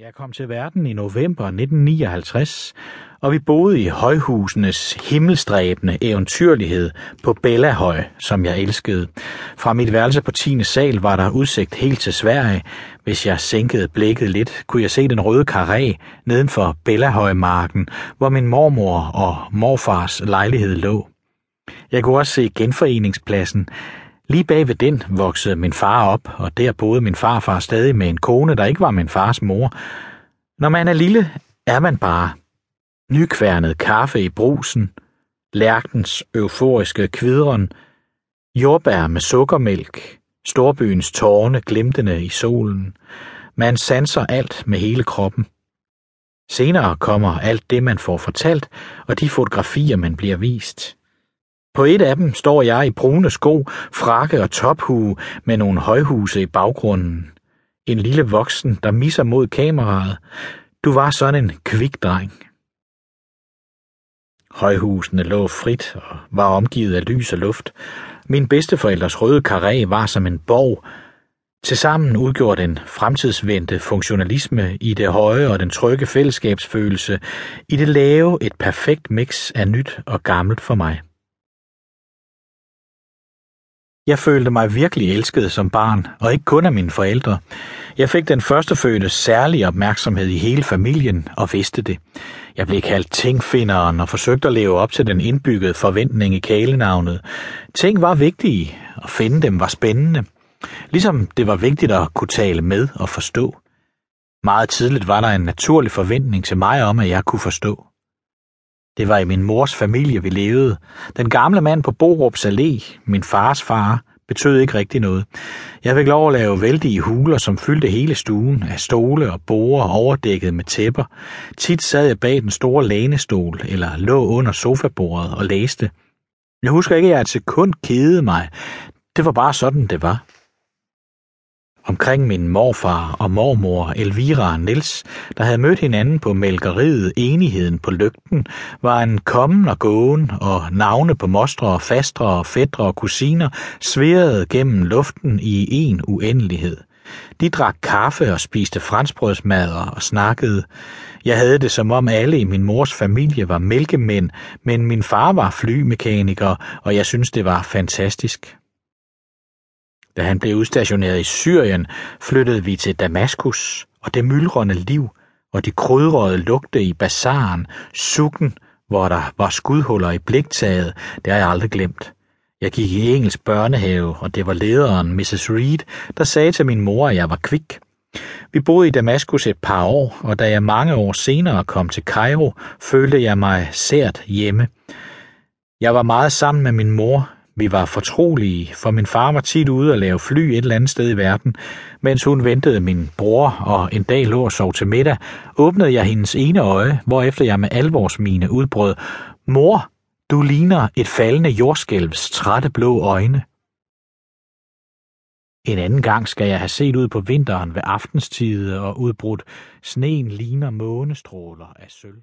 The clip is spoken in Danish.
Jeg kom til verden i november 1959, og vi boede i højhusenes himmelstræbende eventyrlighed på Bellahøj, som jeg elskede. Fra mit værelse på 10. sal var der udsigt helt til Sverige. Hvis jeg sænkede blikket lidt, kunne jeg se den røde karré nedenfor Bellahøjmarken, hvor min mormor og morfars lejlighed lå. Jeg kunne også se genforeningspladsen, Lige bag ved den voksede min far op, og der boede min farfar stadig med en kone, der ikke var min fars mor. Når man er lille, er man bare. Nykværnet kaffe i brusen, lærkens euforiske kvidren, jordbær med sukkermælk, storbyens tårne glimtende i solen. Man sanser alt med hele kroppen. Senere kommer alt det, man får fortalt, og de fotografier, man bliver vist. På et af dem står jeg i brune sko, frakke og tophue med nogle højhuse i baggrunden. En lille voksen, der misser mod kameraet. Du var sådan en kvik dreng. Højhusene lå frit og var omgivet af lys og luft. Min bedsteforældres røde karré var som en borg. Tilsammen udgjorde den fremtidsvendte funktionalisme i det høje og den trygge fællesskabsfølelse, i det lave et perfekt mix af nyt og gammelt for mig. Jeg følte mig virkelig elsket som barn, og ikke kun af mine forældre. Jeg fik den første fødte særlig opmærksomhed i hele familien og vidste det. Jeg blev kaldt tingfinderen og forsøgte at leve op til den indbyggede forventning i kælenavnet. Ting var vigtige, og finde dem var spændende. Ligesom det var vigtigt at kunne tale med og forstå. Meget tidligt var der en naturlig forventning til mig om, at jeg kunne forstå. Det var i min mors familie, vi levede. Den gamle mand på Borups Allé, min fars far, betød ikke rigtig noget. Jeg fik lov at lave vældige huler, som fyldte hele stuen af stole og borer overdækket med tæpper. Tit sad jeg bag den store lænestol eller lå under sofabordet og læste. Jeg husker ikke, at jeg et sekund kedede mig. Det var bare sådan, det var. Omkring min morfar og mormor Elvira og Niels, der havde mødt hinanden på mælkeriet Enigheden på Lygten, var en kommen og gåen, og navne på mostre og fastre og fædre og kusiner sværede gennem luften i en uendelighed. De drak kaffe og spiste franskbrødsmadder og snakkede. Jeg havde det som om alle i min mors familie var mælkemænd, men min far var flymekaniker, og jeg synes det var fantastisk. Da han blev udstationeret i Syrien, flyttede vi til Damaskus, og det myldrende liv og de krydrede lugte i bazaren, sukken, hvor der var skudhuller i bliktaget, det har jeg aldrig glemt. Jeg gik i engelsk børnehave, og det var lederen, Mrs. Reed, der sagde til min mor, at jeg var kvik. Vi boede i Damaskus et par år, og da jeg mange år senere kom til Cairo, følte jeg mig sært hjemme. Jeg var meget sammen med min mor, vi var fortrolige, for min far var tit ude og lave fly et eller andet sted i verden. Mens hun ventede min bror og en dag lå og sov til middag, åbnede jeg hendes ene øje, hvorefter jeg med alvorsmine udbrød, Mor, du ligner et faldende jordskælvs trætte blå øjne. En anden gang skal jeg have set ud på vinteren ved aftenstid og udbrudt, sneen ligner månestråler af sølv.